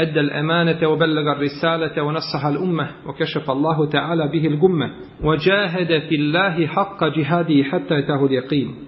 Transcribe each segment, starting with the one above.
أدى الأمانة وبلغ الرسالة ونصح الأمة وكشف الله تعالى به الجمة وجاهد في الله حق جهاده حتى أتاه اليقين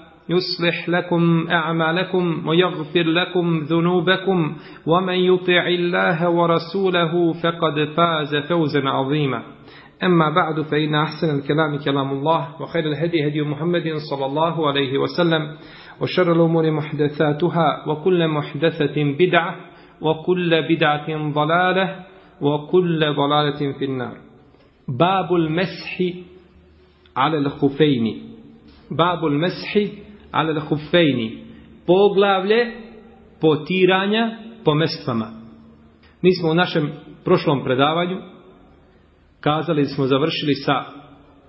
يصلح لكم أعمالكم ويغفر لكم ذنوبكم ومن يطع الله ورسوله فقد فاز فوزا عظيما أما بعد فإن أحسن الكلام كلام الله وخير الهدي هدي محمد صلى الله عليه وسلم وشر الأمور محدثاتها وكل محدثة بدعة وكل بدعة ضلالة وكل ضلالة في النار باب المسح على الخفين باب المسح al hufejni poglavlje potiranja po mestvama. Mi smo u našem prošlom predavanju kazali smo završili sa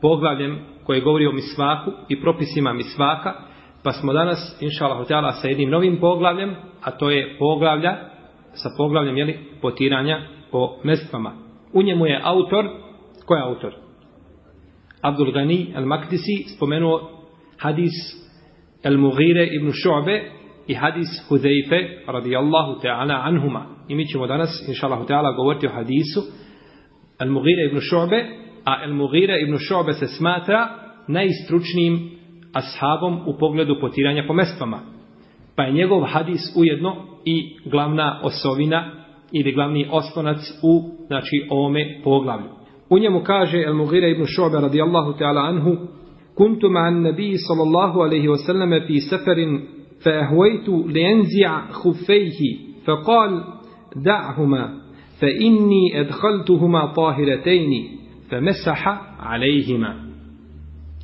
poglavljem koje govori o misvaku i propisima misvaka, pa smo danas, inša Allah, sa jednim novim poglavljem, a to je poglavlja, sa poglavljem, jeli, potiranja po mestvama. U njemu je autor, ko je autor? Abdul Ghani al-Maktisi spomenuo hadis El Mughire ibn Šu'be i hadis Hudejfe radijallahu ta'ala anhuma. I mi ćemo danas, inšalahu ta'ala, govoriti o hadisu El Mughire ibn Šu'be, a El Mughire ibn Šu'be se smatra najistručnijim ashabom u pogledu potiranja po mestvama. Pa je njegov hadis ujedno i glavna osovina ili glavni oslonac u znači ovome poglavlju. U njemu kaže El Mughire ibn Šu'be radijallahu ta'ala anhu Kuntu ma'an-nabiyyi sallallahu alayhi wa sallam fi safarin fa-hawaitu li-yanzi'a khuffayhi fa-qala da'huma fa-inni adkhaltuhuma fa alayhima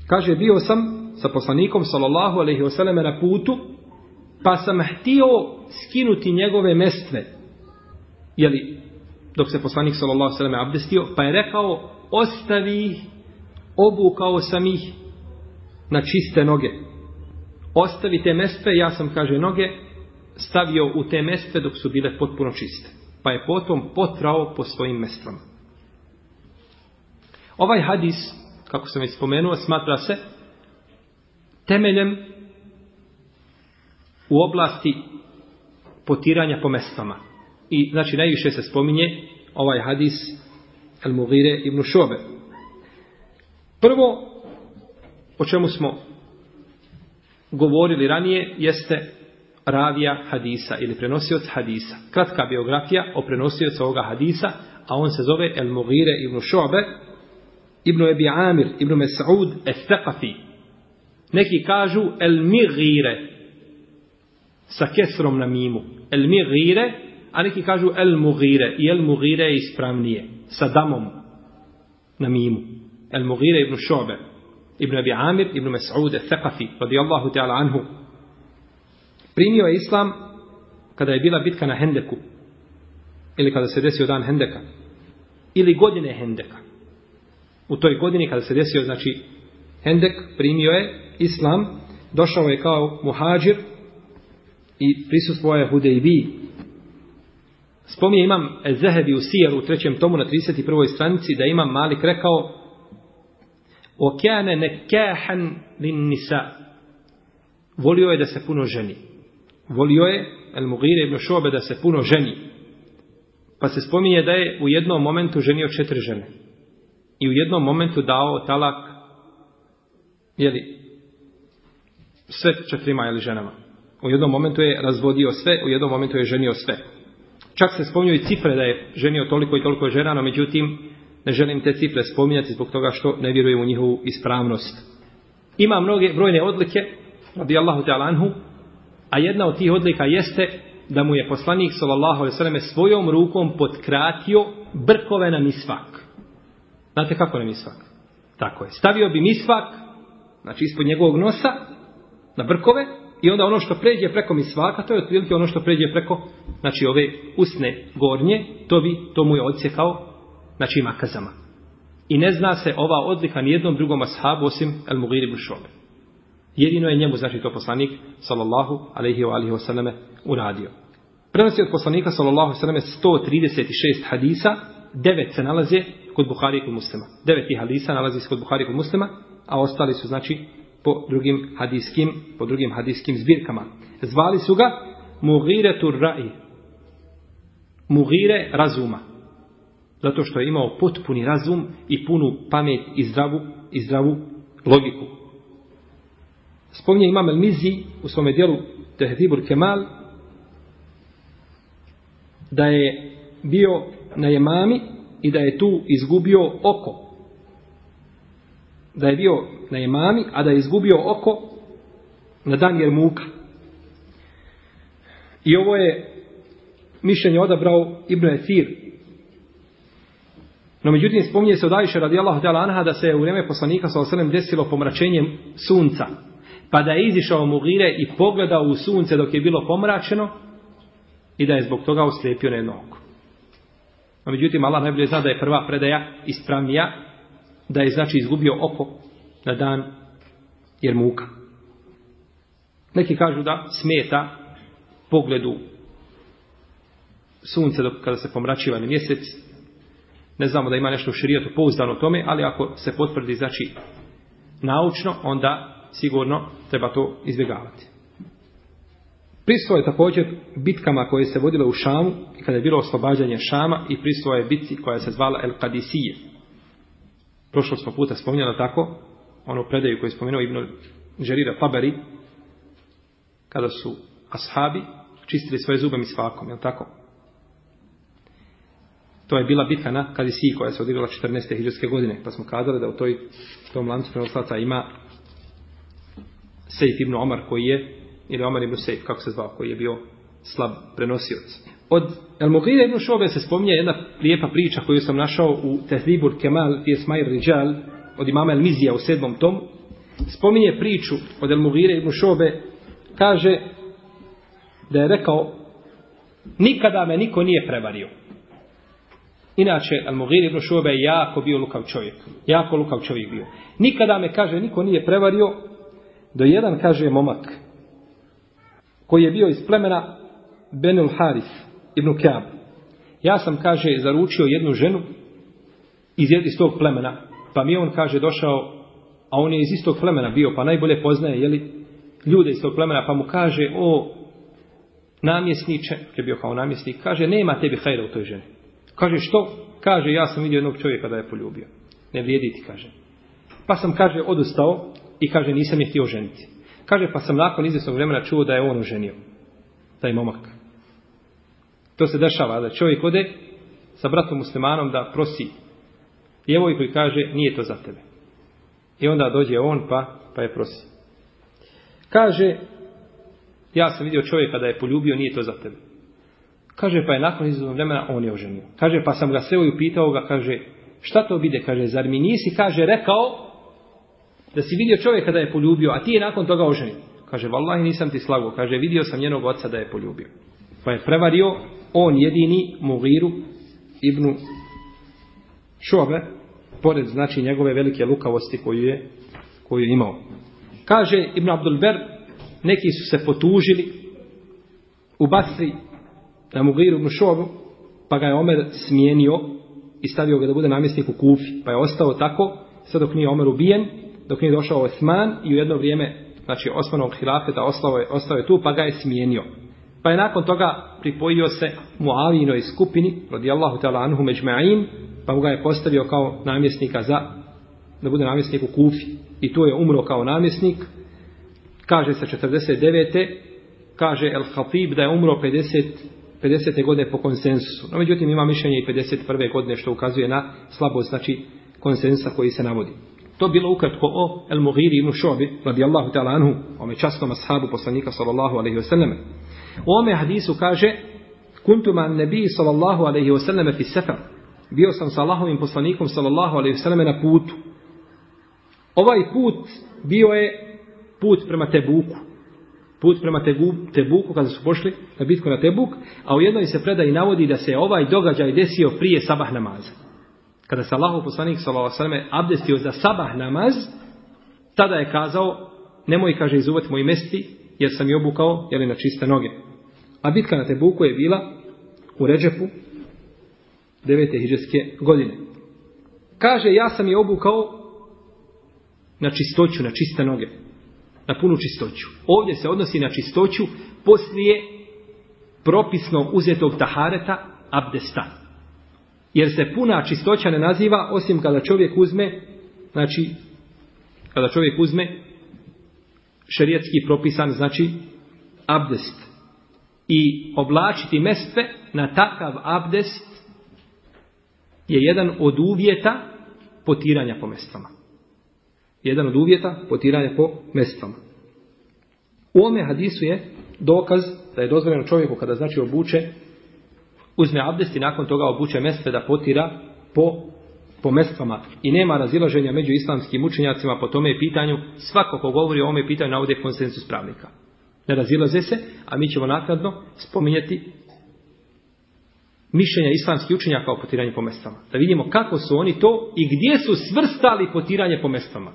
Kaže bio sam sa poslanikom sallallahu alayhi wa sallame pa sam htio skinuti njegove mestve je li dok se poslanik sallallahu alayhi wa sallame pa je rekao ostavi obu kao samih na čiste noge. Ostavi te mestve, ja sam, kaže, noge stavio u te mestve dok su bile potpuno čiste. Pa je potom potrao po svojim mestrama. Ovaj hadis, kako sam već spomenuo, smatra se temeljem u oblasti potiranja po mestama. I znači najviše se spominje ovaj hadis El Mugire ibn Šobe. Prvo, o čemu smo govorili ranije jeste ravija hadisa ili prenosioc hadisa. Kratka biografija o prenosiocu ovoga hadisa, a on se zove El Mugire ibn Šobe, ibn Ebi Amir, ibn Mes'ud, Neki kažu El Mugire sa kesrom na mimu. El Mugire, a neki kažu El Mugire, i El Mughire je ispravnije, sa damom na mimu. El Mugire ibn Šobe. Ibn Abi Amir, Ibn Mas'ud, Thaqafi, radijallahu ta'ala anhu, primio je islam kada je bila bitka na Hendeku, ili kada se desio dan Hendeka, ili godine Hendeka. U toj godini kada se desio, znači, Hendek primio je islam, došao je kao muhađir i prisustvo je Hudejbi Spominje imam Zehebi u Sijeru u trećem tomu na 31. stranici da imam Malik rekao Okane lin nisa. Volio je da se puno ženi. Volio je El Mugire ibn Šobe da se puno ženi. Pa se spominje da je u jednom momentu ženio četiri žene. I u jednom momentu dao talak jeli, sve četirima ili ženama. U jednom momentu je razvodio sve, u jednom momentu je ženio sve. Čak se spominju i cifre da je ženio toliko i toliko žena, no međutim ne želim te cifre spominjati zbog toga što ne vjerujem u njihovu ispravnost. Ima mnoge brojne odlike, Allahu te anhu, a jedna od tih odlika jeste da mu je poslanik sallallahu alejhi ve selleme svojom rukom potkratio brkove na misvak. Znate kako na misvak? Tako je. Stavio bi misvak, znači ispod njegovog nosa, na brkove i onda ono što pređe preko misvaka, to je otprilike ono što pređe preko znači ove usne gornje, to bi to mu je odsjekao Znači ima I ne zna se ova odlika ni jednom drugom ashabu osim El Mughir ibn Jedino je njemu, znači to poslanik, sallallahu alaihi wa alihi uradio. Prenosi od poslanika, sallallahu alaihi 136 hadisa, devet se nalaze kod Buhari i muslima. Devet hadisa nalazi se kod Buhari i muslima, a ostali su, znači, po drugim hadiskim, po drugim hadiskim zbirkama. Zvali su ga tur Ra'i. Mughire razuma. Zato što je imao potpuni razum i punu pamet i zdravu, i zdravu logiku. Spominje Imam El-Mizi u svome dijelu Tehzibur Kemal da je bio na jemami i da je tu izgubio oko. Da je bio na jemami, a da je izgubio oko na dan muka. I ovo je mišljenje odabrao Ibn Esir no međutim spominje se od Ajše radi Allah anha da se u vrijeme poslanika sa osanem desilo pomračenjem sunca. Pa da je izišao Mugire i pogledao u sunce dok je bilo pomračeno i da je zbog toga oslijepio na jedno oko. No međutim Allah najbolje zna da je prva predaja ispravnija da je znači izgubio oko na dan jer muka. Neki kažu da smeta pogledu sunce dok kada se pomračiva na mjesec, ne znamo da ima nešto u širijetu pouzdano tome, ali ako se potvrdi, znači, naučno, onda sigurno treba to izbjegavati. Pristvo je također bitkama koje se vodile u Šamu, kada je bilo oslobađanje Šama i prisvoj je bitci koja se zvala El Kadisije. Prošlo smo puta spominjala tako, ono predaju koju je spomenuo Ibn Žerira kada su ashabi čistili svoje zube mi svakom, jel tako? To je bila bitka na Kadisiji koja se odigrala 14. hiljadske godine, pa smo kazali da u toj, tom lancu prenoslaca ima Sejf ibn Omar koji je, ili Omar ibn Sejf, kako se zvao, koji je bio slab prenosioc. Od El Mughira ibn Šobe se spominje jedna lijepa priča koju sam našao u Tehdibur Kemal i Esmair Rijal od imama El Mizija u sedmom tomu. Spominje priču od El Mughira ibn Šobe, kaže da je rekao nikada me niko nije prevario. Inače, Al-Mughir ibn je jako bio lukav čovjek. Jako lukav čovjek bio. Nikada me, kaže, niko nije prevario do jedan, kaže, momak koji je bio iz plemena Benul Haris ibn Kjab. Ja sam, kaže, zaručio jednu ženu iz, iz plemena. Pa mi on, kaže, došao, a on je iz istog plemena bio, pa najbolje poznaje, jeli, ljude iz tog plemena, pa mu kaže, o, namjesniče, je bio kao namjesnik, kaže, nema tebi hajra u toj ženi. Kaže što? Kaže ja sam vidio jednog čovjeka da je poljubio. Ne vrijedi kaže. Pa sam kaže odustao i kaže nisam je htio ženiti. Kaže pa sam nakon izvjesnog vremena čuo da je on oženio. Taj momak. To se dešava da čovjek ode sa bratom muslimanom da prosi djevojku i kaže nije to za tebe. I onda dođe on pa, pa je prosi. Kaže, ja sam vidio čovjeka da je poljubio, nije to za tebe. Kaže, pa je nakon izvoznog vremena on je oženio. Kaže, pa sam ga sveo i upitao ga, kaže, šta to bide? Kaže, zar mi nisi, kaže, rekao da si vidio čovjeka da je poljubio, a ti je nakon toga oženio. Kaže, vallahi nisam ti slago. Kaže, vidio sam njenog oca da je poljubio. Pa je prevario on jedini Mugiru Ibnu Šove, pored znači njegove velike lukavosti koju je, koju imao. Kaže Ibn Abdulber, neki su se potužili u Basri na Mugiru u šobu, pa ga je Omer smijenio i stavio ga da bude namjesnik u Kufi. Pa je ostao tako, sve dok nije Omer ubijen, dok nije došao Osman i u jedno vrijeme, znači Osmanovog hilafeta, ostao je, ostao je tu, pa ga je smijenio. Pa je nakon toga pripojio se Muavinoj skupini, radijallahu ta'ala anhu međma'in, pa mu ga je postavio kao namjesnika za, da bude namjesnik u Kufi. I tu je umro kao namjesnik, kaže se 49. kaže El Khatib da je umro 50 50. godine po konsensusu. No, međutim, ima mišljenje i 51. godine što ukazuje na slabost, znači, konsensusa koji se navodi. To bilo ukratko o El Mughiri ibn Šobi, radijallahu ta'ala anhu, ome častnom ashabu poslanika, sallallahu alaihi wasallam. U ome hadisu kaže, kuntuma nebi, sallallahu alaihi sallam, fi sefer. Bio sam sa Allahovim poslanikom, sallallahu alaihi sallam, na putu. Ovaj put bio je put prema Tebuku put prema Tebuku kada su pošli na bitku na Tebuk, a u jednoj se predaji navodi da se ovaj događaj desio prije sabah namaza. Kada se Allahov poslanik s.a.v. abdestio za sabah namaz, tada je kazao, nemoj kaže izuvat moj mesti, jer sam je obukao, jer je na čiste noge. A bitka na Tebuku je bila u Ređepu devete hiđeske godine. Kaže, ja sam je obukao na čistoću, na čiste noge na punu čistoću. Ovdje se odnosi na čistoću poslije propisno uzetog tahareta abdesta. Jer se puna čistoća ne naziva osim kada čovjek uzme, znači, kada čovjek uzme šerijetski propisan, znači, abdest. I oblačiti mestve na takav abdest je jedan od uvjeta potiranja po mestvama jedan od uvjeta potiranja po mestama. U ome hadisu je dokaz da je dozvoljeno čovjeku kada znači obuče, uzme abdest i nakon toga obuče mestve da potira po, po mestvama. I nema razilaženja među islamskim učenjacima po tome pitanju. Svako ko govori o ovome pitanju navode konsensus pravnika. Ne razilaze se, a mi ćemo naknadno spominjati mišljenja islamskih učenjaka o potiranju po mestama. Da vidimo kako su oni to i gdje su svrstali potiranje po mestama.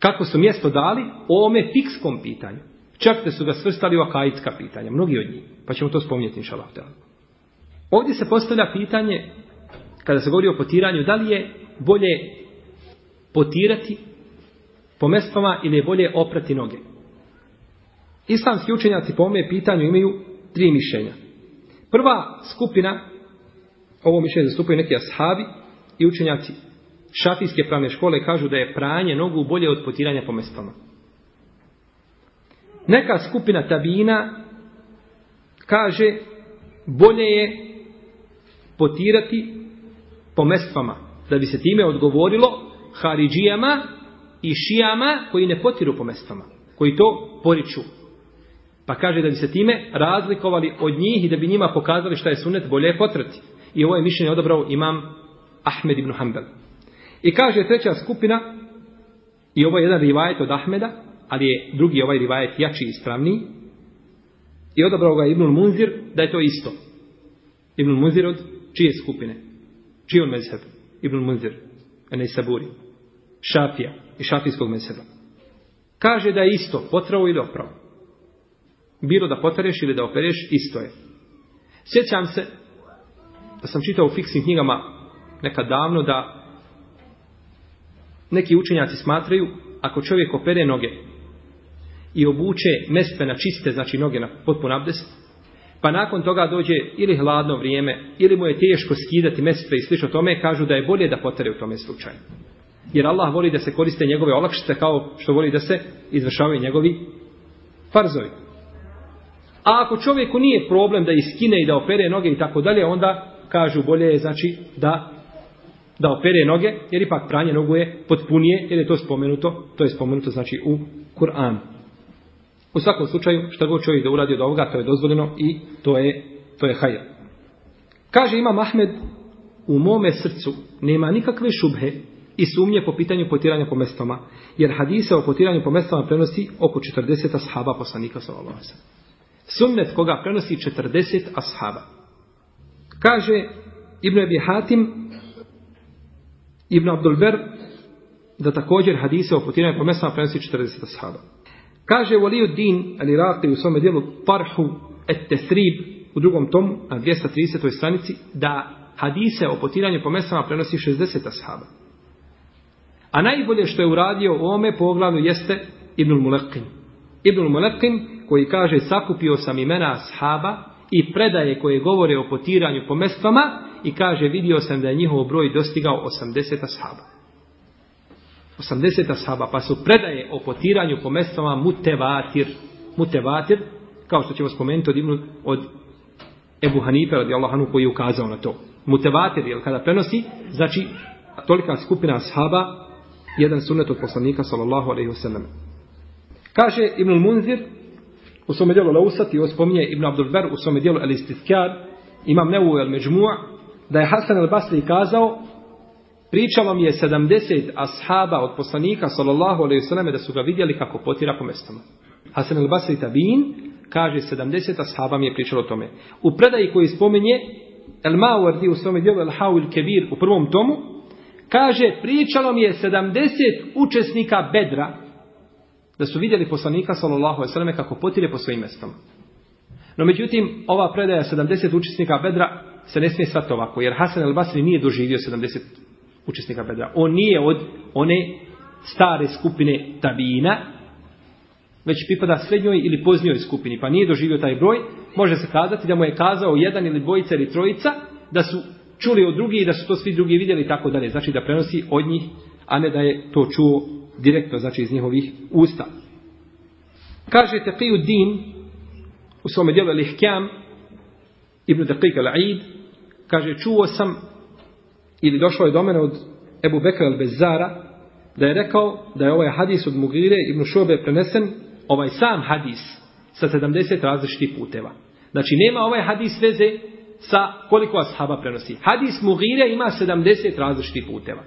Kako su mjesto dali O ome fikskom pitanju. Čak da su ga svrstali u akajitska pitanja, mnogi od njih. Pa ćemo to spominjati inša Ovdje se postavlja pitanje, kada se govori o potiranju, da li je bolje potirati po mestvama ili je bolje oprati noge. Islamski učenjaci po ovome pitanju imaju tri mišljenja. Prva skupina, ovo mišljenje zastupaju neki ashabi i učenjaci šafijske pravne škole kažu da je pranje nogu bolje od potiranja po mestama. Neka skupina tabina kaže bolje je potirati po mestvama, da bi se time odgovorilo haridžijama i šijama koji ne potiru po mestvama, koji to poriču. Pa kaže da bi se time razlikovali od njih i da bi njima pokazali šta je sunet bolje potrati. I ovo je mišljenje odabrao imam Ahmed ibn Hanbel. I kaže treća skupina, i ovo je jedan rivajet od Ahmeda, ali je drugi ovaj rivajet jači i ispravniji, i odabrao ga Ibnul Munzir da je to isto. Ibnul Munzir od čije skupine? Čiji on mezheb? Ibnul Munzir, ne Saburi. Šafija i šafijskog mezheba. Kaže da je isto, potrao ili opravo. Bilo da potareš ili da opereš, isto je. Sjećam se da sam čitao u fiksnim knjigama nekad davno da neki učenjaci smatraju ako čovjek opere noge i obuče mespe na čiste, znači noge na potpun abdest, pa nakon toga dođe ili hladno vrijeme, ili mu je teško skidati mespe i slično tome, kažu da je bolje da potere u tome slučaju. Jer Allah voli da se koriste njegove olakšice kao što voli da se izvršavaju njegovi farzovi. A ako čovjeku nije problem da iskine i da opere noge i tako dalje, onda kažu bolje je znači da da opere noge, jer ipak pranje nogu je potpunije, jer je to spomenuto, to je spomenuto znači u Kur'anu. U svakom slučaju, šta god čovjek da uradi od ovoga, to je dozvoljeno i to je, to je Kaže ima Mahmed u mome srcu nema nikakve šubhe i sumnje po pitanju potiranja po mestama, jer hadise o potiranju po mestama prenosi oko 40 ashaba poslanika sallallahu Sunnet koga prenosi 40 ashaba. Kaže Ibn Abi Hatim, Ibn Abdul Ber da također hadise o potiranju po mesama prenosi 40 ashaba. Kaže Waliju Din ali iraqi u svome dijelu Parhu et Tesrib u drugom tomu na 230. stranici da hadise o potiranju po mesama prenosi 60 ashaba. A najbolje što je uradio u ovome poglavlju jeste Ibnul Mulekin. Ibnul Mulekin koji kaže sakupio sam imena ashaba i predaje koje govore o potiranju po i kaže vidio sam da je njihov broj dostigao 80 ashaba. 80 ashaba, pa su predaje o potiranju po mestama mutevatir. Mutevatir, kao što ćemo spomenuti od, od Ebu Hanife, koji je ukazao na to. Mutevatir, jer kada prenosi, znači tolika skupina ashaba, jedan sunet od poslanika, sallallahu alaihi wasallam. Kaže Ibn Munzir, u svome dijelu Lausat i spominje Ibn Abdul u svome dijelu El Istiskar, imam Nevu El Međmu'a da je Hasan al-Basri kazao pričalo mi je 70 ashaba od poslanika sallallahu alejhi ve da su ga vidjeli kako potira po mestama. Hasan al-Basri tabin kaže 70 ashaba mi je pričalo o tome. U predaji koji spominje El Mawardi u svom djelu El Hawil Kebir u prvom tomu kaže pričalo mi je 70 učesnika Bedra da su vidjeli poslanika sallallahu alejhi kako potire po svojim mestama. No međutim ova predaja 70 učesnika Bedra se ne smije sad ovako, jer Hasan al-Basri nije doživio 70 učesnika Bedra. On nije od one stare skupine tabina, već pripada srednjoj ili poznijoj skupini, pa nije doživio taj broj, može se kazati da mu je kazao jedan ili dvojica ili trojica, da su čuli od drugih i da su to svi drugi vidjeli i tako dalje. Znači da prenosi od njih, a ne da je to čuo direktno, znači iz njihovih usta. Kaže Taqiju Din u svome djelu al Ibn Daqiq Al-Aid Kaže, čuo sam ili došlo je do mene od Ebu Bekra el Bezara da je rekao da je ovaj hadis od Mugire ibn Šobe prenesen ovaj sam hadis sa 70 različitih puteva. Znači nema ovaj hadis veze sa koliko ashaba prenosi. Hadis Mugire ima 70 različitih puteva.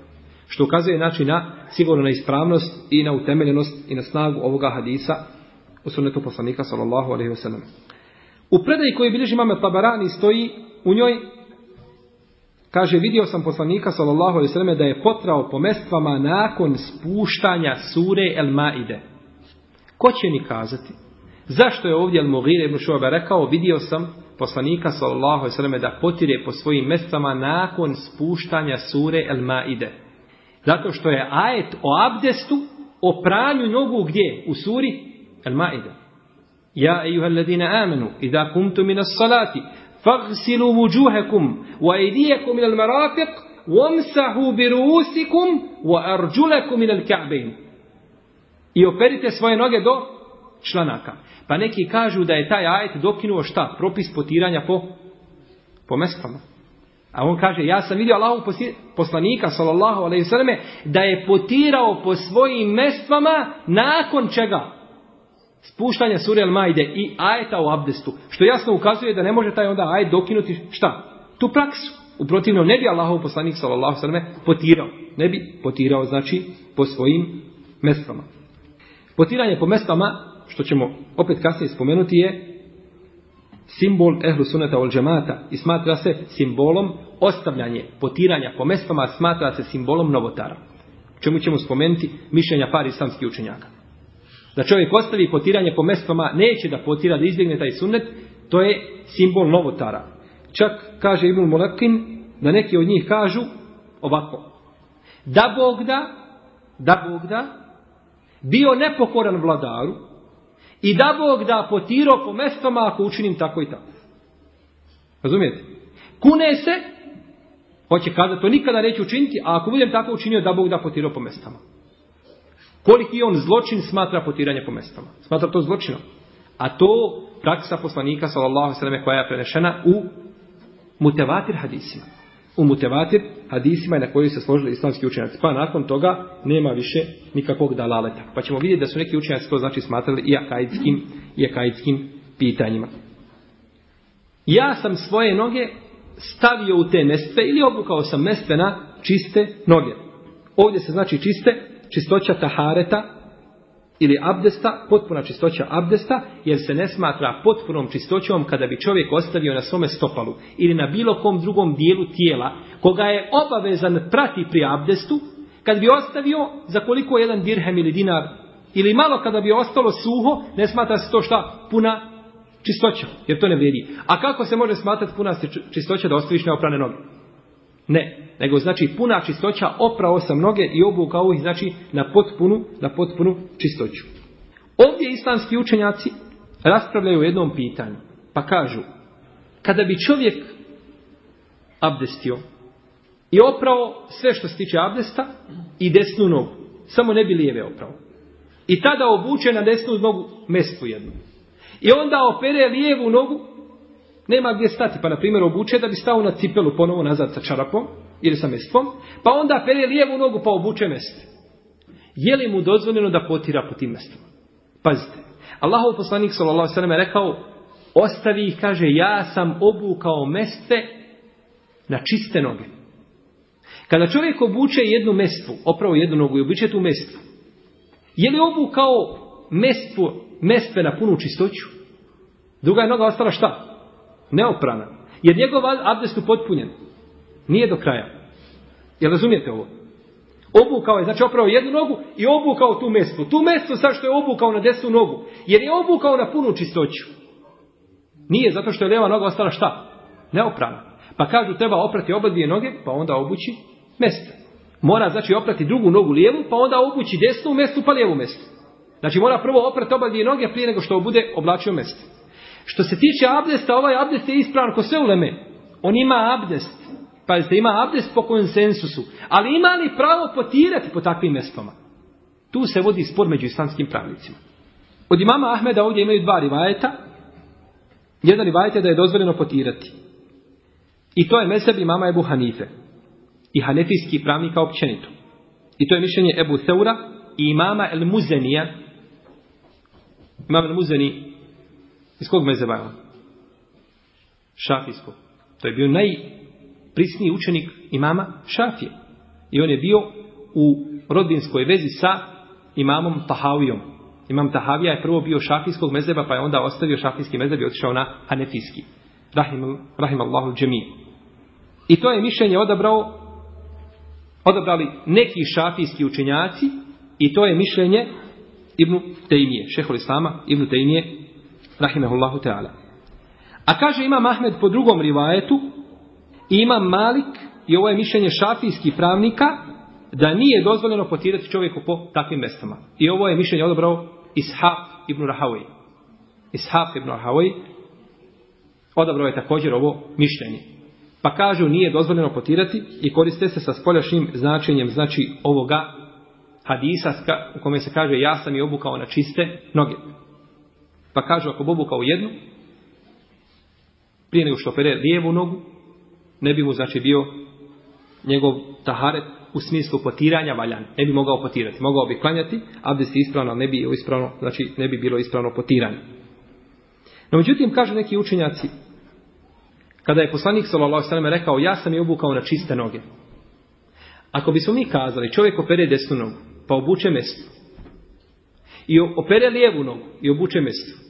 Što ukazuje znači na sigurno na ispravnost i na utemeljenost i na snagu ovoga hadisa u sunetu poslanika sallallahu alaihi wa sellem. U predaji koji bilježi mame Tabarani stoji u njoj Kaže, vidio sam poslanika sallallahu alaihi sallam da je potrao po mestvama nakon spuštanja sure El Maide. Ko će mi kazati? Zašto je ovdje El mu ibn Šuaba rekao, vidio sam poslanika sallallahu alaihi da potire po svojim mestvama nakon spuštanja sure El Maide. Zato što je ajet o abdestu, o pranju nogu gdje? U suri El Maide. Ja ejuha ladina, amenu, idha kumtu minas salati, فاغسلوا وجوهكم وأيديكم إلى المرافق وامسحوا برؤوسكم وأرجلكم إلى الكعبين I operite svoje noge do članaka. Pa neki kažu da je taj ajet dokinuo šta? Propis potiranja po, po A on kaže, ja sam vidio Allahu poslanika, sallallahu alaihi da je potirao po svojim mestvama nakon čega? Spuštanje sure Al-Maide i ajeta u abdestu, što jasno ukazuje da ne može taj onda ajet dokinuti šta? Tu praksu. U protivnom ne bi Allahov poslanik sallallahu potirao. Ne bi potirao znači po svojim mestama. Potiranje po mestama, što ćemo opet kasnije spomenuti je simbol ehlu sunata ol džemata i smatra se simbolom ostavljanje potiranja po mestama smatra se simbolom novotara. Čemu ćemo spomenuti mišljenja par islamskih učenjaka. Da čovjek ostavi potiranje po mestoma, neće da potira, da izbjegne taj sunnet, to je simbol novotara. Čak kaže Ibn Mulakin da neki od njih kažu ovako. Da Bog da, da Bog da, bio nepokoran vladaru i da Bog da potirao po mestoma ako učinim tako i tako. Razumijete? Kune se, hoće kazati, to nikada neće učiniti, a ako budem tako učinio, da Bog da potirao po mestama. Koliki on zločin smatra potiranje po mestama? Smatra to zločinom. A to praksa poslanika sallallahu alejhi koja je prenešena u mutevatir hadisima. U mutevatir hadisima na koji se složili islamski učenjaci. Pa nakon toga nema više nikakvog dalaleta. Pa ćemo vidjeti da su neki učenjaci to znači smatrali i akaidskim, i pitanjima. Ja sam svoje noge stavio u te mestve ili obukao sam mestve na čiste noge. Ovdje se znači čiste čistoća tahareta ili abdesta, potpuna čistoća abdesta, jer se ne smatra potpunom čistoćom kada bi čovjek ostavio na svome stopalu ili na bilo kom drugom dijelu tijela, koga je obavezan prati pri abdestu, kad bi ostavio za koliko jedan dirhem ili dinar, ili malo kada bi ostalo suho, ne smatra se to šta puna čistoća, jer to ne vrijedi. A kako se može smatrati puna čistoća da ostaviš neoprane noge? Ne, nego znači puna čistoća, oprao sam noge i obukao ih znači na potpunu, na potpunu čistoću. Ovdje islamski učenjaci raspravljaju o jednom pitanju, pa kažu, kada bi čovjek abdestio i oprao sve što se tiče abdesta i desnu nogu, samo ne bi lijeve oprao. I tada obuče na desnu nogu mestu jednu. I onda opere lijevu nogu nema gdje stati, pa na primjer obuče da bi stao na cipelu ponovo nazad sa čarapom ili sa mestvom, pa onda pere lijevu nogu pa obuče mest. Je li mu dozvoljeno da potira po tim mestima? Pazite, Allahov poslanik s.a.v. je rekao, ostavi ih, kaže, ja sam obukao meste na čiste noge. Kada čovjek obuče jednu mestvu, opravo jednu nogu i obuče tu mestvu, je li obukao mestvu, mestve na punu čistoću? Druga je noga ostala šta? Neoprana. Jer njegov abdest upotpunjen. Nije do kraja. Jel razumijete ovo? Obukao je, znači oprao jednu nogu i obukao tu mestu. Tu mestu sad što je obukao na desnu nogu. Jer je obukao na punu čistoću. Nije, zato što je leva noga ostala šta? Neoprana. Pa kažu treba oprati oba dvije noge, pa onda obući mesta. Mora znači oprati drugu nogu lijevu, pa onda obući desnu mestu, pa lijevu mestu. Znači mora prvo oprati oba dvije noge prije nego što bude oblačio mesto. Što se tiče abdesta, ovaj abdest je ispravan ko sve uleme. On ima abdest. Pazite, ima abdest po konsensusu. Ali ima li pravo potirati po takvim mestoma. Tu se vodi spor među islamskim pravnicima. Od imama Ahmeda ovdje imaju dva rivajeta. Jedan rivajet je da je dozvoljeno potirati. I to je meseb imama Ebu Hanife. I hanefijski pravnika općenito. I to je mišljenje Ebu Seura i imama El Muzenija. Imam El Muzeni iz kog mezeba je on? Šafijskog. To je bio najprisniji učenik imama Šafije. I on je bio u rodinskoj vezi sa imamom Tahavijom. Imam Tahavija je prvo bio šafijskog mezeba, pa je onda ostavio šafijski mezeb i otišao na hanefijski. Rahim, rahim Allahu džemi. I to je mišljenje odabrao, odabrali neki šafijski učenjaci i to je mišljenje Ibnu Tejmije, šehol Islama, Ibnu Tejmije rahimehullahu ta'ala. A kaže ima Ahmed po drugom rivajetu, i ima Malik, i ovo je mišljenje šafijskih pravnika, da nije dozvoljeno potirati čovjeku po takvim mestama. I ovo je mišljenje odabrao Ishaf ibn Rahawi. Ishaf ibn Rahawi odabrao je također ovo mišljenje. Pa kažu nije dozvoljeno potirati i koriste se sa spoljašnjim značenjem znači ovoga hadisa u kome se kaže ja sam i obukao na čiste noge. Pa kažu ako bobu kao jednu, prije nego što pere lijevu nogu, ne bi mu znači bio njegov taharet u smislu potiranja valjan. Ne bi mogao potirati. Mogao bi klanjati, bi se ispravno, ne bi, ispravno, znači, ne bi bilo ispravno potiranje. No međutim, kažu neki učenjaci, kada je poslanik s.a.v. rekao, ja sam je obukao na čiste noge. Ako bismo mi kazali, čovjek opere desnu nogu, pa obuče mestu, i opere lijevu nogu i obuče mestvu.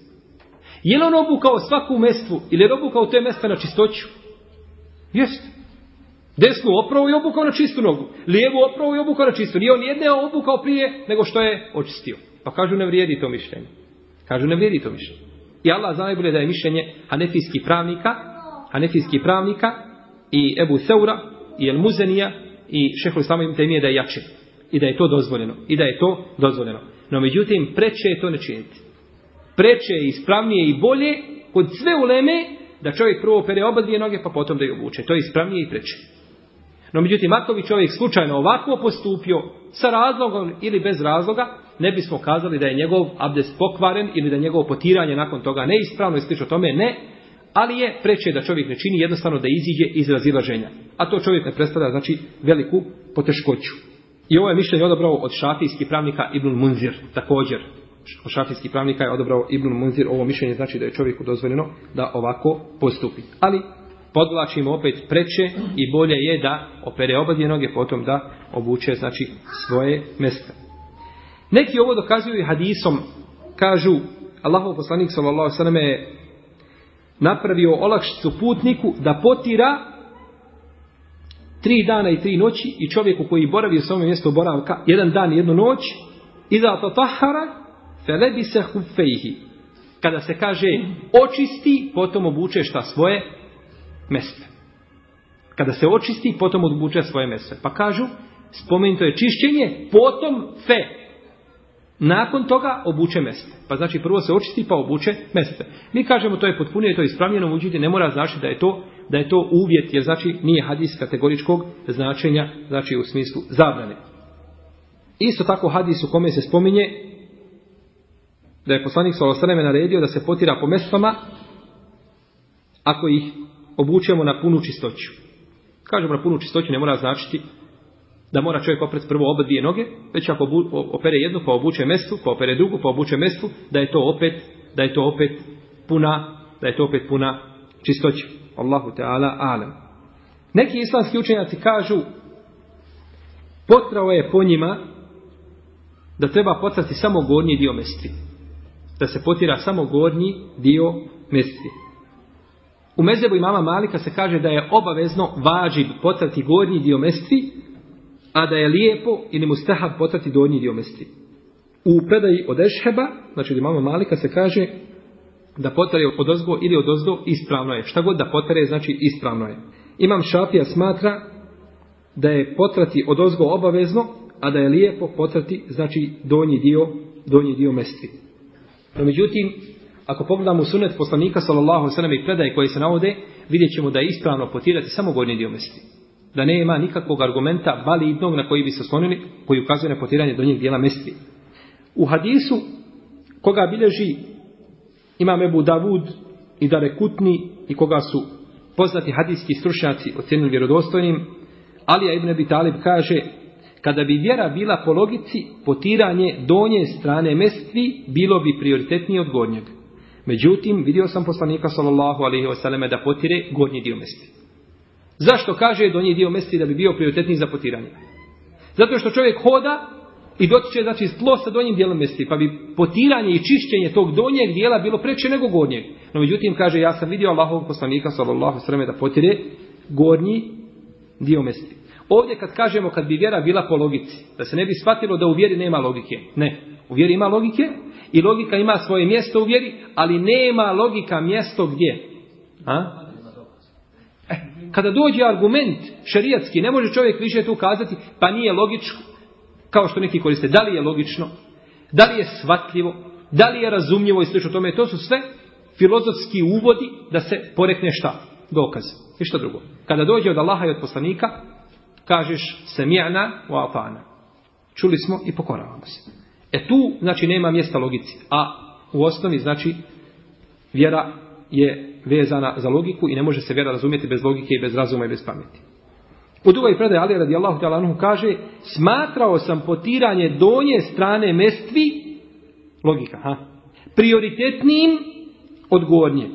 Je li on obukao svaku mestvu ili je obukao te mestve na čistoću? Jeste. Desnu opravu i obukao na čistu nogu. Lijevu opravu i obukao na čistu. Nije on jedne obukao prije nego što je očistio. Pa kažu ne vrijedi to mišljenje. Kažu ne vrijedi to mišljenje. I Allah zna najbolje da je mišljenje hanefijskih pravnika, hanefijskih pravnika i Ebu Seura i El Muzenija i Šehol Samo im temije da je jače i da je to dozvoljeno i da je to dozvoljeno. No međutim, preče je to ne činiti. Preče je ispravnije i bolje kod sve uleme da čovjek prvo opere oba noge pa potom da je obuče. To je ispravnije i preče. No međutim, ako bi čovjek slučajno ovako postupio, sa razlogom ili bez razloga, ne bismo kazali da je njegov abdes pokvaren ili da je njegovo potiranje nakon toga neispravno i slično tome, ne. Ali je preče da čovjek ne čini jednostavno da iziđe iz razilaženja. A to čovjek ne predstavlja znači veliku poteškoću. I ovo je mišljenje odobrao od šafijskih pravnika Ibn Munzir, također. Od šafijskih pravnika je odabrao Ibn Munzir, ovo mišljenje znači da je čovjeku dozvoljeno da ovako postupi. Ali podlačimo opet preče i bolje je da opere obadje noge, potom da obuče znači svoje mjesta. Neki ovo dokazuju i hadisom, kažu Allahov poslanik s.a.v. je napravio olakšicu putniku da potira tri dana i tri noći i čovjeku koji boravi u svome mjestu boravka jedan dan i jednu noć i da to tahara felebi se Kada se kaže očisti, potom obuče šta svoje mjeste. Kada se očisti, potom obuče svoje mjeste. Pa kažu, spomenuto je čišćenje, potom fe. Nakon toga obuče mjeste. Pa znači prvo se očisti pa obuče mjeste. Mi kažemo to je potpunije, to je ispravljeno, uđite, ne mora znači da je to da je to uvjet, jer znači nije hadis kategoričkog značenja, znači u smislu zabrane. Isto tako hadis u kome se spominje da je poslanik me naredio da se potira po mestama ako ih obučemo na punu čistoću. Kažemo na punu čistoću ne mora značiti da mora čovjek opet prvo oba dvije noge, već ako opere jednu pa obuče mestu, pa opere drugu pa obuče mestu, da je to opet, da je to opet puna, da je to opet puna čistoća. Allahu Teala alam. Neki islamski učenjaci kažu potrao je po njima da treba potrati samo gornji dio mestri. Da se potira samo gornji dio mestri. U mezebu imama Malika se kaže da je obavezno važib potrati gornji dio mestri, a da je lijepo ili mustahab potrati donji dio mestri. U predaji od Ešheba, znači od imama Malika se kaže da potare odozgo ili odozdo ispravno je. Šta god da potare znači ispravno je. Imam Šafija smatra da je potrati odozgo obavezno, a da je lijepo potrati znači donji dio, donji dio mestvi. međutim, ako pogledamo sunet poslanika sallallahu sallam i predaje koje se navode, vidjet ćemo da je ispravno potirati samo gornji dio mesti. Da nema nikakvog argumenta validnog na koji bi se oslonili, koji ukazuje na potiranje donjeg dijela mesti. U hadisu koga bilježi imam Ebu Davud i Kutni i koga su poznati hadijski stručnjaci ocjenili vjerodostojnim, Alija ibn Abi Talib kaže, kada bi vjera bila po logici, potiranje donje strane mestvi bilo bi prioritetnije od gornjeg. Međutim, vidio sam poslanika sallallahu alaihi wasallam da potire gornji dio mesti. Zašto kaže donji dio mesti da bi bio prioritetniji za potiranje? Zato što čovjek hoda i doći će, znači, tlo sa donjim dijelom mjesti pa bi potiranje i čišćenje tog donjeg dijela bilo preče nego gornjeg. No međutim, kaže, ja sam vidio Allahovog poslanika, sallallahu sallam, da potire gornji dio mjesti Ovdje kad kažemo kad bi vjera bila po logici, da se ne bi shvatilo da u vjeri nema logike. Ne, u vjeri ima logike i logika ima svoje mjesto u vjeri, ali nema logika mjesto gdje. A? E, kada dođe argument šerijatski, ne može čovjek više tu kazati, pa nije logičko kao što neki koriste. Da li je logično, da li je shvatljivo, da li je razumljivo i slično tome. To su sve filozofski uvodi da se porekne šta? Dokaz. Ništa drugo. Kada dođe od Allaha i od poslanika, kažeš semijana u afana. Čuli smo i pokoravamo se. E tu, znači, nema mjesta logici. A u osnovi, znači, vjera je vezana za logiku i ne može se vjera razumjeti bez logike i bez razuma i bez pameti. U drugoj predaji Ali Allahu ta'ala kaže smatrao sam potiranje donje strane mestvi logika, ha? prioritetnim od gornje.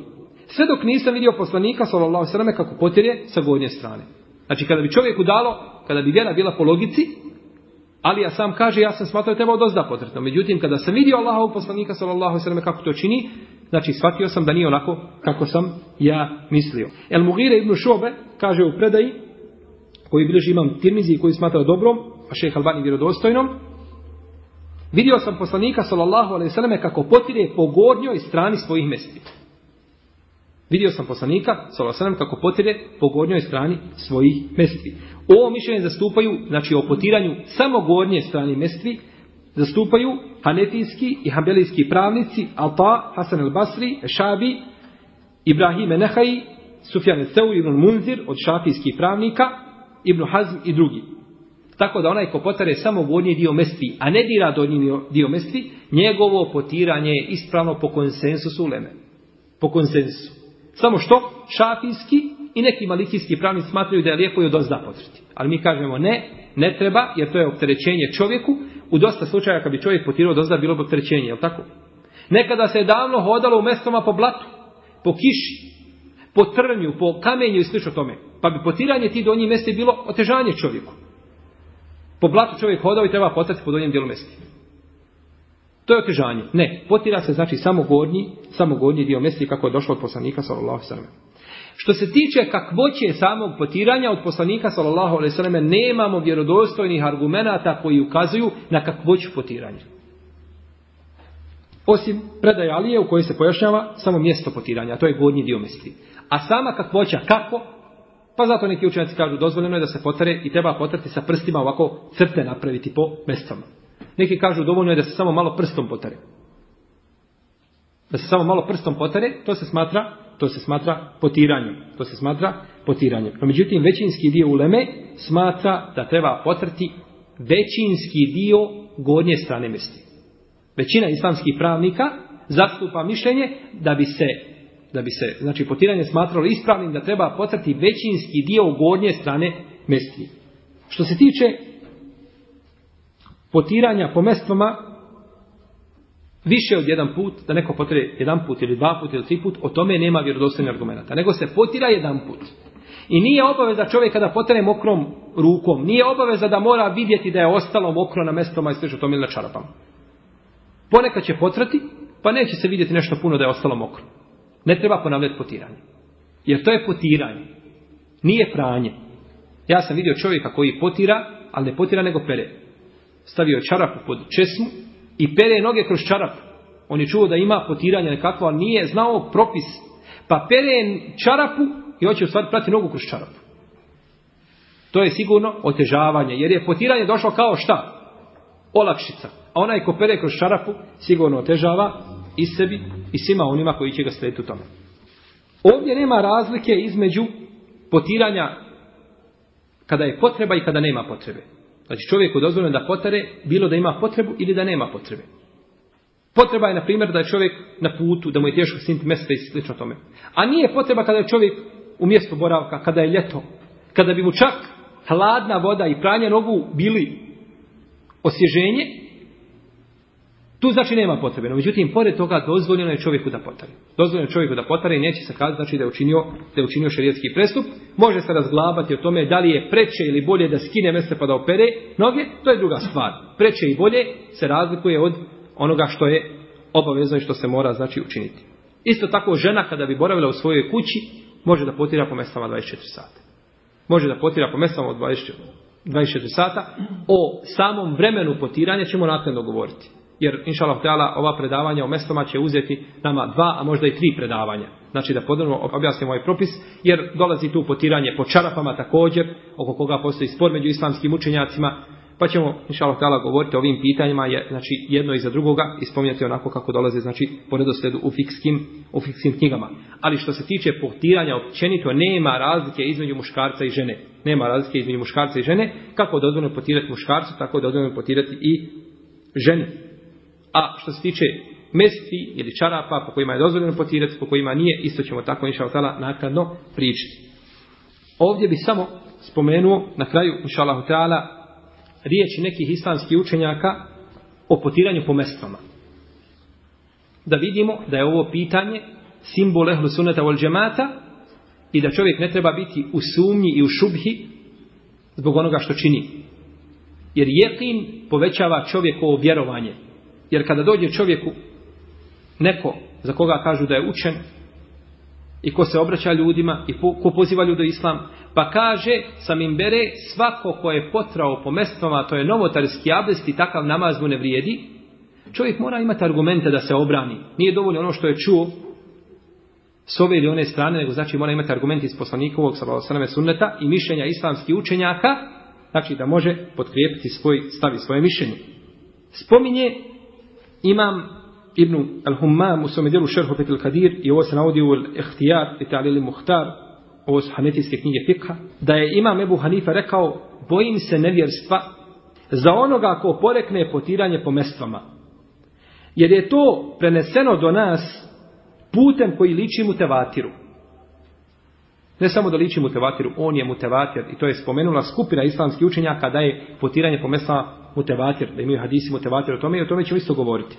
Sve dok nisam vidio poslanika sallallahu kako potire sa gornje strane. Znači kada bi čovjeku dalo, kada bi vjera bila po logici, ali ja sam kaže ja sam smatrao trebao od ozda potretno. Međutim kada sam vidio Allahovog poslanika sallallahu alejhi kako to čini, znači shvatio sam da nije onako kako sam ja mislio. El Mughire ibn Šobe kaže u predaji koji bilježi imam Tirmizi i koji smatra dobrom, a šejh Albani vjerodostojnom, vidio sam poslanika sallallahu alejhi ve kako potire po gornjoj strani svojih mesti. Vidio sam poslanika sallallahu alejhi kako potire po gornjoj strani svojih mesti. Ovo mišljenje zastupaju, znači o potiranju samo gornje strani mestvi, zastupaju hanetijski i hambelijski pravnici Alta, Hasan al-Basri, Šabi, Ibrahime Nehaji, Sufjan i ibn Munzir od šafijskih pravnika, Ibn Hazm i drugi. Tako da onaj ko potare samo gornji dio mestvi, a ne dira donji dio mestvi, njegovo potiranje je ispravno po konsensusu uleme. Po konsensusu. Samo što? Šafijski i neki malikijski pravni smatraju da je lijepo i od ozda potreti. Ali mi kažemo ne, ne treba, jer to je opterećenje čovjeku. U dosta slučaja kad bi čovjek potirao od bilo bi opterećenje, li tako? Nekada se je davno hodalo u mestoma po blatu, po kiši, po trnju, po kamenju i slično tome. Pa bi potiranje ti donjih mjesta bilo otežanje čovjeku. Po blatu čovjek hodao i treba potrati po donjem dijelu mjesta. To je otežanje. Ne, potira se znači samo gornji, samo gornji dio mesti kako je došlo od poslanika sallallahu alejhi Što se tiče kakvoće samog potiranja od poslanika sallallahu alejhi nemamo vjerodostojnih argumenata koji ukazuju na kakvoću potiranja. Osim predaje u kojoj se pojašnjava samo mjesto potiranja, a to je gornji dio mesti. A sama kakvoća, kako? Pa zato neki učenjaci kažu dozvoljeno je da se potare i treba potrati sa prstima ovako crte napraviti po mestama. Neki kažu dovoljno je da se samo malo prstom potare. Da se samo malo prstom potare, to se smatra to se smatra potiranjem. To se smatra potiranjem. No, međutim, većinski dio uleme smatra da treba potrati većinski dio gornje strane mesti. Većina islamskih pravnika zastupa mišljenje da bi se da bi se znači potiranje smatralo ispravnim da treba potrati većinski dio gornje strane mestije. Što se tiče potiranja po mestvama više od jedan put, da neko potire jedan put ili dva put ili tri put, o tome nema vjerodostojnih argumenata, nego se potira jedan put. I nije obaveza čovjeka da potire mokrom rukom, nije obaveza da mora vidjeti da je ostalo mokro na mestvama i sve što tome ili na čarapama. Ponekad će potrati, pa neće se vidjeti nešto puno da je ostalo mokro. Ne treba ponavljati potiranje. Jer to je potiranje. Nije pranje. Ja sam vidio čovjeka koji potira, ali ne potira nego pere. Stavio čarapu pod česmu i pere noge kroz čarapu. On je čuo da ima potiranje nekako, ali nije znao propis. Pa pere čarapu i hoće u stvari prati nogu kroz čarapu. To je sigurno otežavanje, jer je potiranje došlo kao šta? Olakšica. A onaj ko pere kroz čarapu sigurno otežava, i sebi i svima onima koji će ga slijediti u tome. Ovdje nema razlike između potiranja kada je potreba i kada nema potrebe. Znači čovjeku je dozvoljeno da potare bilo da ima potrebu ili da nema potrebe. Potreba je, na primjer, da je čovjek na putu, da mu je teško sinti mjesta i slično tome. A nije potreba kada je čovjek u mjestu boravka, kada je ljeto, kada bi mu čak hladna voda i pranje nogu bili osježenje, tu znači nema potrebe. No, međutim, pored toga dozvoljeno je čovjeku da potari. Dozvoljeno je čovjeku da potari i neće se kazati znači, da je učinio, da je učinio šerijetski prestup. Može se razglabati o tome da li je preče ili bolje da skine mjese pa da opere noge. To je druga stvar. Preče i bolje se razlikuje od onoga što je obavezno i što se mora znači učiniti. Isto tako žena kada bi boravila u svojoj kući može da potira po mjestama 24 sata. Može da potira po mjestama od 24 sata. O samom vremenu potiranja ćemo naknadno govoriti jer inša Allah ova predavanja o mestoma će uzeti nama dva, a možda i tri predavanja. Znači da podrobno objasnimo ovaj propis, jer dolazi tu potiranje po čarapama također, oko koga postoji spor među islamskim učenjacima, pa ćemo inša Allah govoriti o ovim pitanjima, je, znači jedno iza drugoga i spominjati onako kako dolaze, znači po redosledu u fikskim, u fikskim knjigama. Ali što se tiče potiranja općenito, nema razlike između muškarca i žene. Nema razlike između muškarca i žene, kako dozvoljeno potirati muškarcu, tako da dozvoljeno potirati i ženi. A što se tiče mesti ili čarapa po kojima je dozvoljeno potirati, po kojima nije, isto ćemo tako inša Allah naknadno pričati. Ovdje bi samo spomenuo na kraju inša Allah riječi nekih islamskih učenjaka o potiranju po mestama. Da vidimo da je ovo pitanje simbol ehlu sunata vol i da čovjek ne treba biti u sumnji i u šubhi zbog onoga što čini. Jer jekin povećava čovjekovo vjerovanje. Jer kada dođe čovjeku neko za koga kažu da je učen i ko se obraća ljudima i ko poziva ljude islam, pa kaže im bere, svako ko je potrao po mestvama, to je novotarski abdest i takav namaz mu ne vrijedi, čovjek mora imati argumente da se obrani. Nije dovoljno ono što je čuo s ove ili one strane, nego znači mora imati argumente iz poslanikovog sallallahu sunneta i mišljenja islamskih učenjaka, znači da može potkrijepiti svoj stav i svoje mišljenje. Spominje imam Ibn al humam u svome djelu Šerhu Petil Kadir i ovo se navodi u el-ehtijar i Ta'lil Muhtar ovo su hanetijske knjige fikha da je Imam Ebu Hanifa rekao bojim se nevjerstva za onoga ko porekne potiranje po mestvama jer je to preneseno do nas putem koji liči mu tevatiru ne samo da liči mutevatiru, on je mutevatir i to je spomenula skupina islamskih učenjaka da je potiranje po mesa mutevatir, da imaju hadisi mutevatir o tome i o tome ćemo isto govoriti.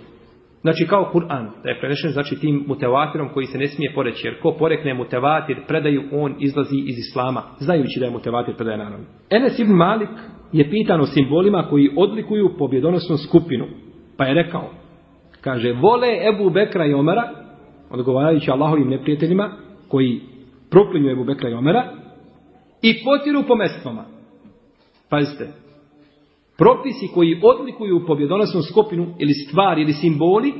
Znači kao Kur'an, da je prenešen znači tim mutevatirom koji se ne smije poreći, jer ko porekne mutevatir predaju, on izlazi iz islama, znajući da je mutevatir predaje naravno. Enes ibn Malik je pitan o simbolima koji odlikuju pobjedonosnu skupinu, pa je rekao, kaže, vole Ebu Bekra i Omara, odgovarajući Allahovim neprijateljima, koji proklinju Ebu Bekra i Omera i potiru po mestvama. Pazite, propisi koji odlikuju pobjedonosnu skupinu ili stvari ili simboli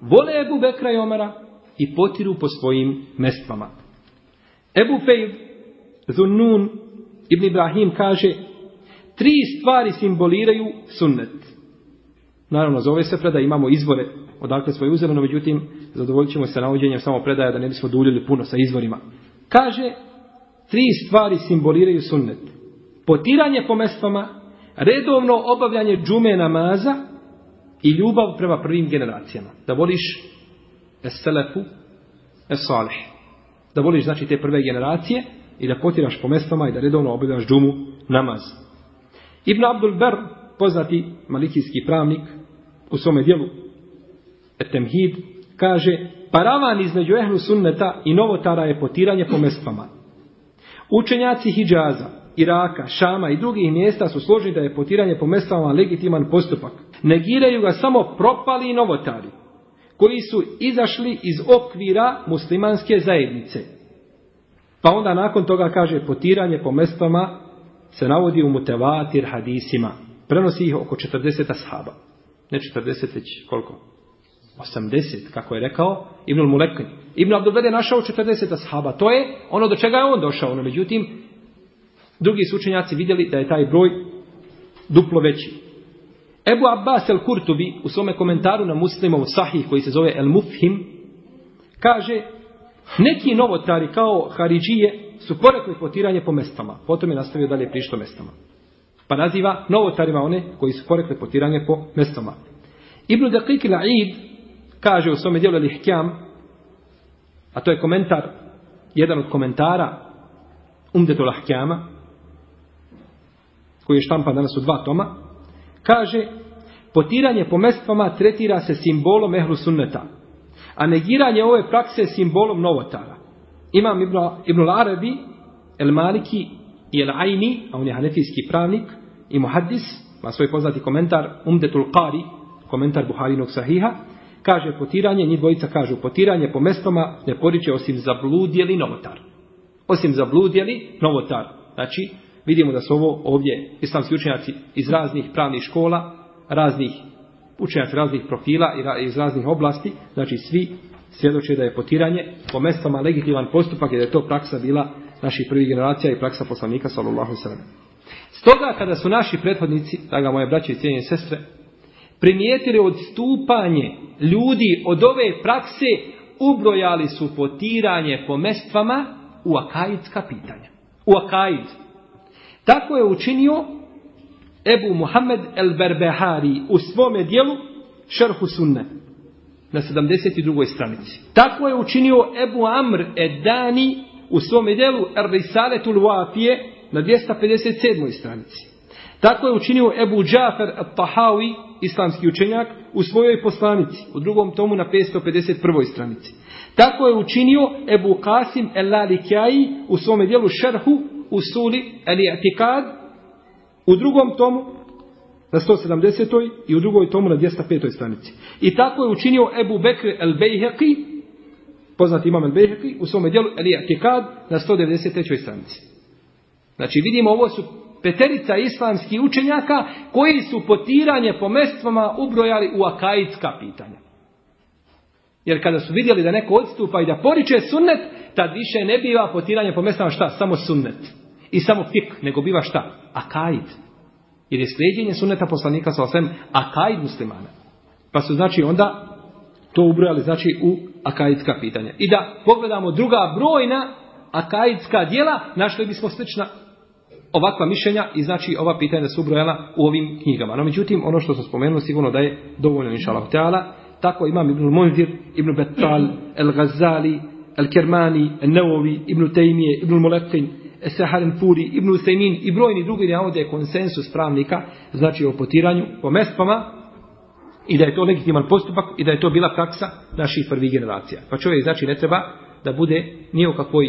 vole Ebu Bekra i Omera i potiru po svojim mestvama. Ebu Fejv Zunnun ibn Ibrahim kaže tri stvari simboliraju sunnet. Naravno, zove se predaj, imamo izvore odakle svoje uzeli, međutim, zadovoljit ćemo se navođenjem samo predaja da ne bismo duljili puno sa izvorima. Kaže, tri stvari simboliraju sunnet. Potiranje po mestvama, redovno obavljanje džume namaza i ljubav prema prvim generacijama. Da voliš eselefu, Da voliš znači te prve generacije i da potiraš po i da redovno obavljaš džumu namaz. Ibn Abdul Ber, poznati malikijski pravnik, u svome dijelu Etemhid, kaže Paravan između ehlu sunneta i novotara je potiranje po mestvama. Učenjaci Hidžaza, Iraka, Šama i drugih mjesta su složili da je potiranje po mestvama legitiman postupak. Negiraju ga samo propali novotari, koji su izašli iz okvira muslimanske zajednice. Pa onda nakon toga kaže potiranje po mestvama se navodi u mutevatir hadisima. Prenosi ih oko 40 ashaba. Ne 40, već koliko? 80, kako je rekao Ibn Mulekin. Ibn Abdul je našao 40 ashaba. To je ono do čega je on došao. No, međutim, drugi sučenjaci vidjeli da je taj broj duplo veći. Ebu Abbas el-Kurtubi u svome komentaru na muslimov sahih koji se zove el-Mufhim kaže neki novotari kao Haridžije su porekli potiranje po mestama. Potom je nastavio dalje prišto mestama. Pa naziva novotarima one koji su porekli potiranje po mestama. Ibn Dakik aid kaže u svome djelu Lihkjam, a to je komentar, jedan od komentara Umdetu Lahkjama, koji je štampan danas u dva toma, kaže, potiranje po mestvama tretira se simbolom ehlu sunneta, a negiranje ove prakse je simbolom novotara. Imam Ibn, Ibn Arabi, El Maliki i El Aini, a on je hanefijski pravnik, i muhaddis, ma svoj poznati komentar Umdetul Qari, komentar Buharinog sahiha, Kaže potiranje, njih dvojica kažu potiranje po mestoma ne poriče osim zabludjeli novotar. Osim zabludjeli novotar. Znači, vidimo da su ovo ovdje islamski učenjaci iz raznih pravnih škola, raznih učenjaci raznih profila i iz raznih oblasti, znači svi svjedoče da je potiranje po mestama legitiman postupak i je to praksa bila naših prvih generacija i praksa poslanika sallallahu sallam. Stoga kada su naši prethodnici, draga moje braće i cijenje sestre, primijetili odstupanje ljudi od ove prakse, ubrojali su potiranje po mestvama u akajidska pitanja. U akajid. Tako je učinio Ebu Muhammed el Berbehari u svome dijelu Šerhu Sunne na 72. stranici. Tako je učinio Ebu Amr Edani u svome dijelu Risaletul Wafije na 257. stranici. Tako je učinio Ebu Džafer Tahawi, islamski učenjak, u svojoj poslanici, u drugom tomu na 551. stranici. Tako je učinio Ebu Qasim el lalikai u svome dijelu Šerhu u suli elijatikad u drugom tomu na 170. i u drugoj tomu na 205. stranici. I tako je učinio Ebu Bekr El-Bejheqi, poznati imam El-Bejheqi, u svome dijelu al iatikad na 193. stranici. Znači vidimo ovo su peterica islamskih učenjaka koji su potiranje po mestvama ubrojali u akaidska pitanja. Jer kada su vidjeli da neko odstupa i da poriče sunnet, tad više ne biva potiranje po mestvama šta? Samo sunnet. I samo fik, nego biva šta? Akaid. Jer je sljeđenje sunneta poslanika sa osvem akaid muslimana. Pa su znači onda to ubrojali znači u akaidska pitanja. I da pogledamo druga brojna akaidska dijela, našli bismo slična ovakva mišljenja i znači ova pitanja su brojala u ovim knjigama. No međutim, ono što sam spomenuo sigurno da je dovoljno inša Allah. Tako imam Ibn Munzir, Ibn Betal, El Ghazali, El Kermani, El Neovi, Ibn Tejmije, Ibn Molekin, Seharin Puri, Ibn Usaymin i brojni drugi navode je konsensus pravnika, znači o potiranju po mestvama i da je to legitiman postupak i da je to bila praksa naših prvih generacija. Pa čovjek znači ne treba da bude nije u kakvoj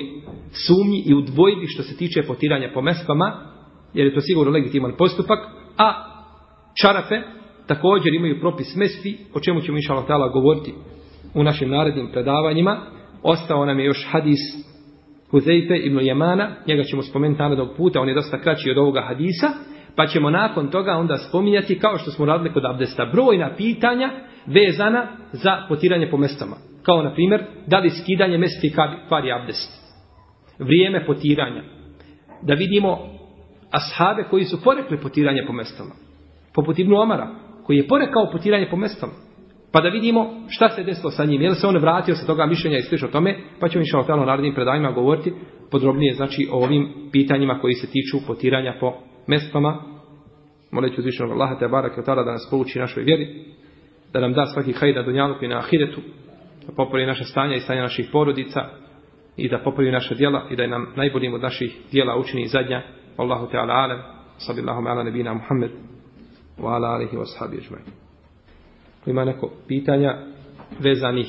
sumnji i u dvojbi što se tiče potiranja po meskama, jer je to sigurno legitiman postupak, a čarape također imaju propis mesti, o čemu ćemo inša Allah govoriti u našim narednim predavanjima. Ostao nam je još hadis huzeite ibn Jemana, njega ćemo spomenuti narednog puta, on je dosta kraći od ovoga hadisa, pa ćemo nakon toga onda spominjati, kao što smo radili kod abdesta, brojna pitanja vezana za potiranje po mestama. Kao na primjer, da li skidanje mesti kvari abdest. Vrijeme potiranja. Da vidimo ashabe koji su porekli potiranje po mestama. Poput Ibnu Omara, koji je porekao potiranje po mestama. Pa da vidimo šta se desilo sa njim. Je li se on vratio sa toga mišljenja i o tome? Pa ćemo o u narednim predajima govoriti podrobnije znači o ovim pitanjima koji se tiču potiranja po mestama. Molit ću uzvišenog Allaha te barak da nas pouči našoj vjeri da nam da svaki hajda dunjaluku i na ahiretu, da popravi naše stanja i stanje naših porodica i da popravi naše djela i da nam najboljim od naših djela učini zadnja. Allahu Teala alem, sallallahu ala nebina Muhammed, wa ala alihi wa sahabi Ima neko pitanja vezanih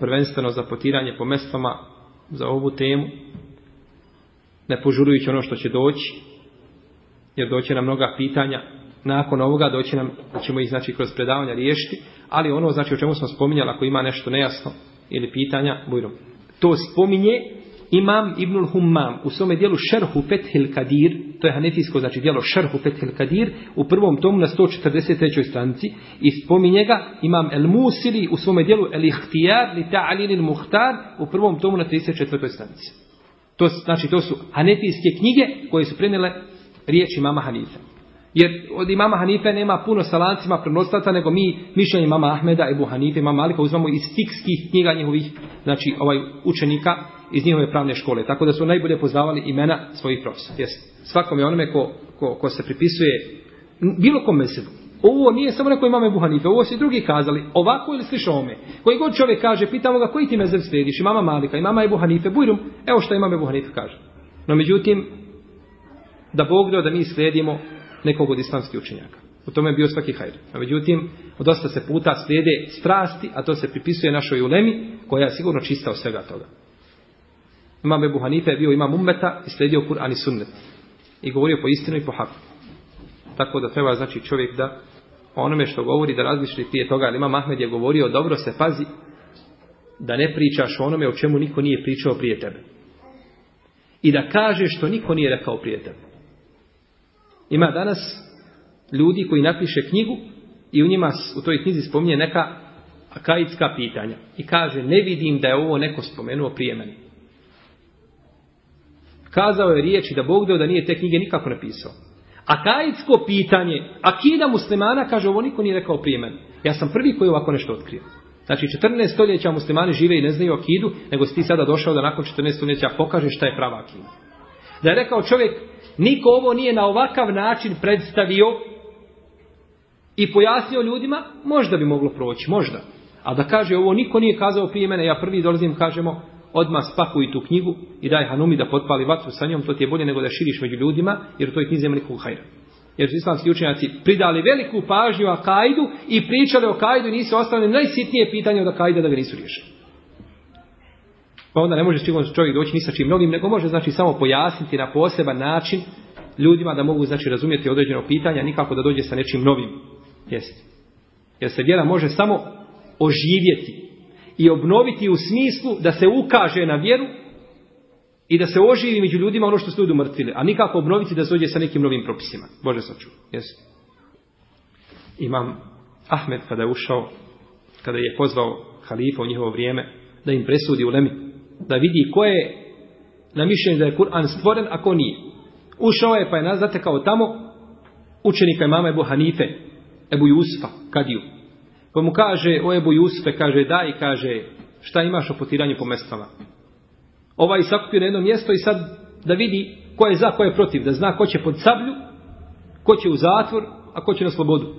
prvenstveno za potiranje po mestama za ovu temu, ne požurujući ono što će doći, jer doće na mnoga pitanja nakon ovoga doći nam, ćemo ih znači kroz predavanja riješiti, ali ono znači o čemu smo spominjali, ako ima nešto nejasno ili pitanja, bujno. To spominje Imam Ibnul Humam u svome dijelu Šerhu Fethil Kadir, to je hanetijsko znači dijelo Šerhu Fethil Kadir, u prvom tomu na 143. stranici i spominje ga Imam El Musili u svome dijelu El Ihtijar li ta Muhtar u prvom tomu na 34. stranici. To, znači to su hanetijske knjige koje su prenijele riječ mama Hanifa. Jer od imama Hanife nema puno sa lancima nego mi mišljenje imama Ahmeda, Ebu Hanife, imama Malika uzmamo iz fikskih knjiga njihovih, znači ovaj učenika iz njihove pravne škole. Tako da su najbolje poznavali imena svojih profesora. svakom Svakome onome ko, ko, ko, se pripisuje bilo kom se Ovo nije samo neko imame Ebu Hanife, ovo su i drugi kazali, ovako ili slišao ome. Koji god čovjek kaže, pitamo ga koji ti mezeb slijediš, imama Malika, imama Ebu Hanife, bujrum, evo što imam Ebu kaže. No međutim, da Bog da mi slijedimo nekog od islamskih učenjaka. U tome je bio svaki hajr. A međutim, dosta se puta slijede strasti, a to se pripisuje našoj ulemi, koja je sigurno čista od svega toga. Imam Ebu je bio imam ummeta i slijedio Kur'an i sunnet. I govorio po istinu i po haku. Tako da treba znači čovjek da onome što govori da razmišlji prije toga. Ali imam Ahmed je govorio dobro se pazi da ne pričaš o onome o čemu niko nije pričao prije tebe. I da kaže što niko nije rekao prije tebe. Ima danas ljudi koji napiše knjigu i u njima u toj knjizi spominje neka akaidska pitanja i kaže ne vidim da je ovo neko spomenuo prije Kazao je riječi da Bog deo da nije te knjige nikako napisao. Akaidsko pitanje, akida muslimana, kaže ovo niko nije rekao prije Ja sam prvi koji ovako nešto otkrio. Znači 14 stoljeća muslimani žive i ne znaju akidu, nego si ti sada došao da nakon 14 stoljeća pokaže šta je prava akida. Da je rekao čovjek, Niko ovo nije na ovakav način predstavio i pojasnio ljudima, možda bi moglo proći, možda. A da kaže ovo niko nije kazao prije mene, ja prvi dolazim, kažemo, odmah spakuj tu knjigu i daj Hanumi da potpali vatru sa njom, to ti je bolje nego da širiš među ljudima, jer u toj knjizi ima nikog hajra. Jer su islamski učenjaci pridali veliku pažnju Akajdu i pričali o Kajdu i nisu ostavili najsitnije pitanje od Akajda da ga nisu riješili. Pa onda ne može sigurno čovjek doći ni sa čim novim, nego može znači samo pojasniti na poseban način ljudima da mogu znači razumjeti određeno pitanje, nikako da dođe sa nečim novim. jest Jer se vjera može samo oživjeti i obnoviti u smislu da se ukaže na vjeru i da se oživi među ljudima ono što su ljudi umrtvili, a nikako obnoviti da se dođe sa nekim novim propisima. Bože Jest. Imam Ahmed kada je ušao, kada je pozvao halifa u njihovo vrijeme da im presudi u Lemi da vidi ko je na mišljenju da je Kur'an stvoren, a ko nije. Ušao je pa je nas kao tamo učenika imama Ebu Hanife, Ebu Jusfa, Kadiju. Pa mu kaže, o Ebu Jusfe, kaže, daj, kaže, šta imaš o potiranju po mestama? Ovaj sakupio na jedno mjesto i sad da vidi ko je za, ko je protiv, da zna ko će pod sablju, ko će u zatvor, a ko će na slobodu.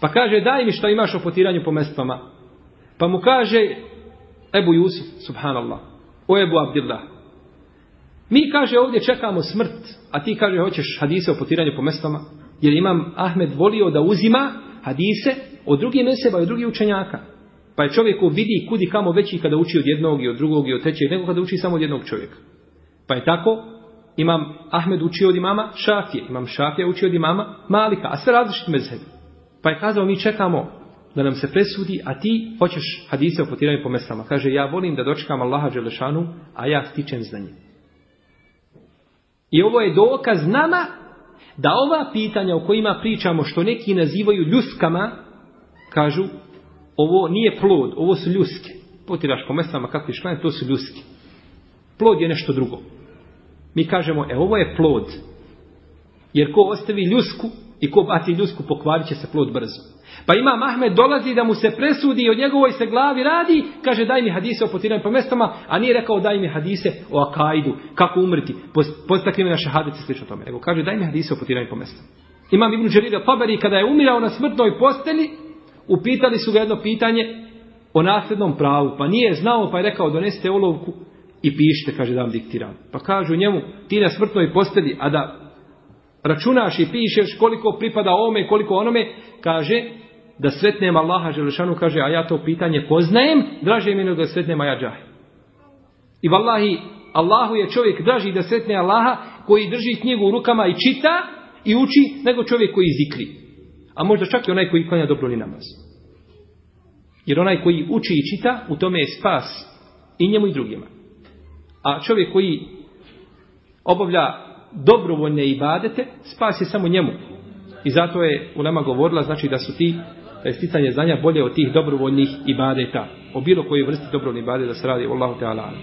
Pa kaže, daj mi šta imaš o potiranju po mestama. Pa mu kaže, Ebu Jusuf, subhanallah. O Ebu Abdillah. Mi kaže ovdje čekamo smrt, a ti kaže hoćeš hadise o potiranju po mestama, jer imam Ahmed volio da uzima hadise od drugih meseba i od drugih učenjaka. Pa je čovjek vidi kudi kamo veći kada uči od jednog i od drugog i od trećeg, nego kada uči samo od jednog čovjeka. Pa je tako imam Ahmed učio od imama Šafije, imam Šafije učio od imama Malika, a sve različite mezhebi. Pa je kazao mi čekamo da nam se presudi, a ti hoćeš hadise potiranju po mesama. Kaže, ja volim da dočekam Allaha Đelešanu, a ja stičem znanje. I ovo je dokaz nama da ova pitanja o kojima pričamo, što neki nazivaju ljuskama, kažu, ovo nije plod, ovo su ljuske. Potiraš po mesama, kakvi šklanje, to su ljuske. Plod je nešto drugo. Mi kažemo, e ovo je plod. Jer ko ostavi ljusku, i ko baci ljusku, pokvarit će se plod brzo. Pa ima Mahmed, dolazi da mu se presudi i od njegovoj se glavi radi, kaže daj mi hadise o potiranju po mestama, a nije rekao daj mi hadise o akajdu, kako umrti. postakli me na šahadice, slično tome. Nego kaže daj mi hadise o potiranju po mestama. Imam Ibn Đerira Tabari kada je umirao na smrtnoj posteli, upitali su ga jedno pitanje o nasljednom pravu, pa nije znao, pa je rekao donesite olovku i pišite, kaže da vam diktiram. Pa kažu njemu, ti na smrtnoj postelji, a da računaš i pišeš koliko pripada ovome, koliko onome, kaže da sretnem Allaha Želešanu, kaže, a ja to pitanje poznajem, draže mi da sretnem Aja I vallahi, Allahu je čovjek draži da sretne Allaha koji drži knjigu u rukama i čita i uči, nego čovjek koji zikri. A možda čak i onaj koji klanja dobro namaz. Jer onaj koji uči i čita, u tome je spas i njemu i drugima. A čovjek koji obavlja dobrovoljne ibadete spas je samo njemu. I zato je Ulema govorila znači da su ti da je sticanje znanja bolje od tih dobrovoljnih ibadeta. O bilo kojoj vrsti dobrovoljnih ibadeta da se radi. Allahu Teala.